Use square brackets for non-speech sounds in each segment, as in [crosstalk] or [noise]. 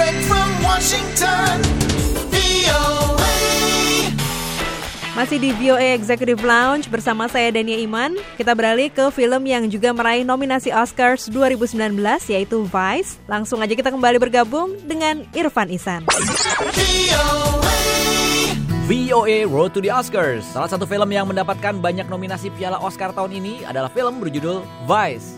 Direct from Washington, VOA. Masih di VOA Executive Lounge bersama saya Dania Iman. Kita beralih ke film yang juga meraih nominasi Oscars 2019 yaitu Vice. Langsung aja kita kembali bergabung dengan Irfan Isan. VOA. VOA Road to the Oscars. Salah satu film yang mendapatkan banyak nominasi Piala Oscar tahun ini adalah film berjudul Vice.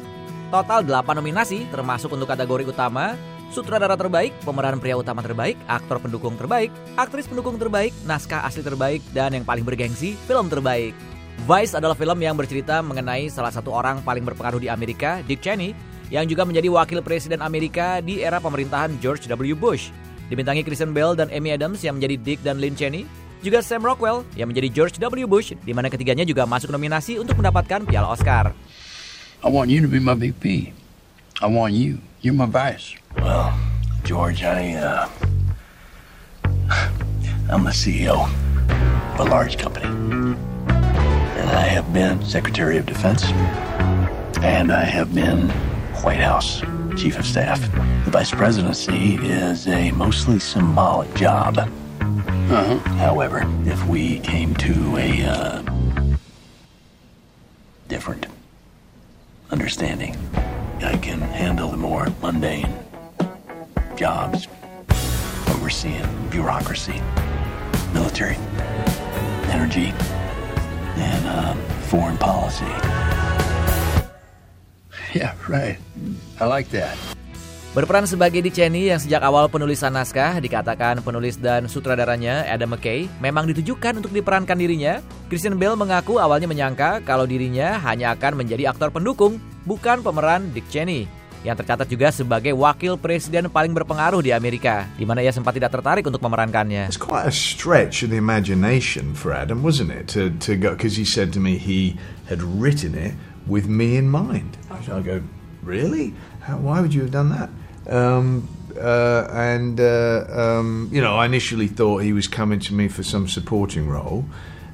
Total 8 nominasi termasuk untuk kategori utama, sutradara terbaik, pemeran pria utama terbaik, aktor pendukung terbaik, aktris pendukung terbaik, naskah asli terbaik, dan yang paling bergengsi, film terbaik. Vice adalah film yang bercerita mengenai salah satu orang paling berpengaruh di Amerika, Dick Cheney, yang juga menjadi wakil presiden Amerika di era pemerintahan George W. Bush. Dibintangi Kristen Bell dan Amy Adams yang menjadi Dick dan Lynn Cheney, juga Sam Rockwell yang menjadi George W. Bush, di mana ketiganya juga masuk nominasi untuk mendapatkan Piala Oscar. I want you to be my VP. I want you. You're my vice. Well, George, I, uh. [laughs] I'm the CEO of a large company. And I have been Secretary of Defense. And I have been White House Chief of Staff. The Vice Presidency is a mostly symbolic job. Uh-huh. However, if we came to a, uh. different understanding, I can handle the more mundane jobs, overseeing bureaucracy, military, energy, and uh, foreign policy. [laughs] Yeah, right. I like that. Berperan sebagai Dick Cheney yang sejak awal penulisan naskah dikatakan penulis dan sutradaranya Adam McKay memang ditujukan untuk diperankan dirinya. Christian Bale mengaku awalnya menyangka kalau dirinya hanya akan menjadi aktor pendukung, bukan pemeran Dick Cheney yang tercatat juga sebagai wakil presiden paling berpengaruh di Amerika, di mana ia sempat tidak tertarik untuk memerankannya. It's quite a stretch of the imagination for Adam, wasn't it? To to go because he said to me he had written it with me in mind. I go, really? How, why would you have done that? Um, uh, and uh, um, you know, I initially thought he was coming to me for some supporting role.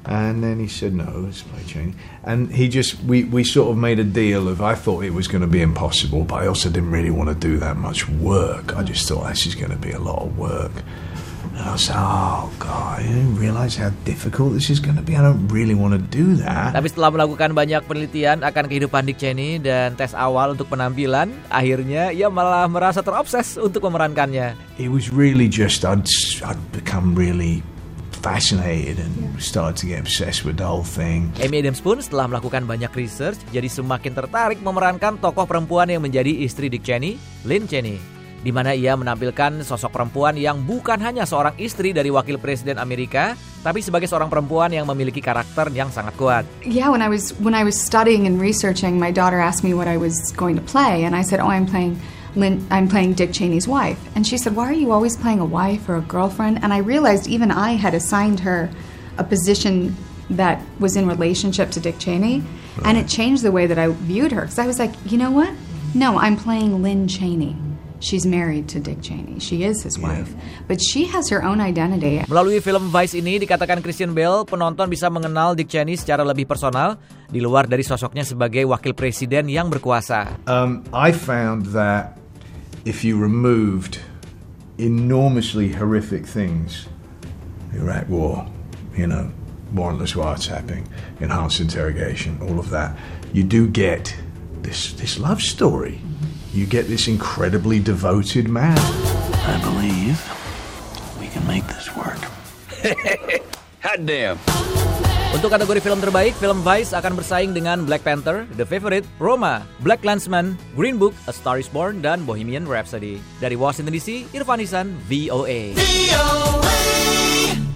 And then he said, no, let's play Cheney. And he just, we, we sort of made a deal of, I thought it was going to be impossible, but I also didn't really want to do that much work. I just thought this is going to be a lot of work. And I was like, oh, God, I didn't realize how difficult this is going to be. I don't really want to do that. Tapi setelah melakukan banyak penelitian akan kehidupan Dick Cheney dan tes awal untuk penampilan, akhirnya ia malah merasa terobses untuk memerankannya. It was really just, I'd, I'd become really fascinated and started to get obsessed with the whole thing. Amy Adams pun setelah melakukan banyak research jadi semakin tertarik memerankan tokoh perempuan yang menjadi istri Dick Cheney, Lynn Cheney. Di mana ia menampilkan sosok perempuan yang bukan hanya seorang istri dari wakil presiden Amerika, tapi sebagai seorang perempuan yang memiliki karakter yang sangat kuat. Yeah, when I was when I was studying and researching, my daughter asked me what I was going to play, and I said, "Oh, I'm playing Lynn, I'm playing Dick Cheney's wife." And she said, "Why are you always playing a wife or a girlfriend?" And I realized even I had assigned her a position that was in relationship to Dick Cheney, and it changed the way that I viewed her because I was like, you know what? No, I'm playing Lynn Cheney. She's married to Dick Cheney. She is his wife, but she has her own identity. Melalui film Vice ini dikatakan Christian Bale, penonton bisa mengenal Dick Cheney secara lebih personal di luar dari sosoknya sebagai wakil presiden yang berkuasa. Um, I found that if you removed enormously horrific things, Iraq War, you know, warrantless wiretapping, enhanced interrogation, all of that, you do get this this love story. Mm-hmm. You get this incredibly devoted man. I believe we can make this work. [laughs] Hot damn. Untuk kategori film terbaik, film Vice akan bersaing dengan Black Panther, The Favorite, Roma, Black Landsman, Green Book, A Star Is Born, dan Bohemian Rhapsody. Dari Washington DC, Irfan Isan, VOA. VOA.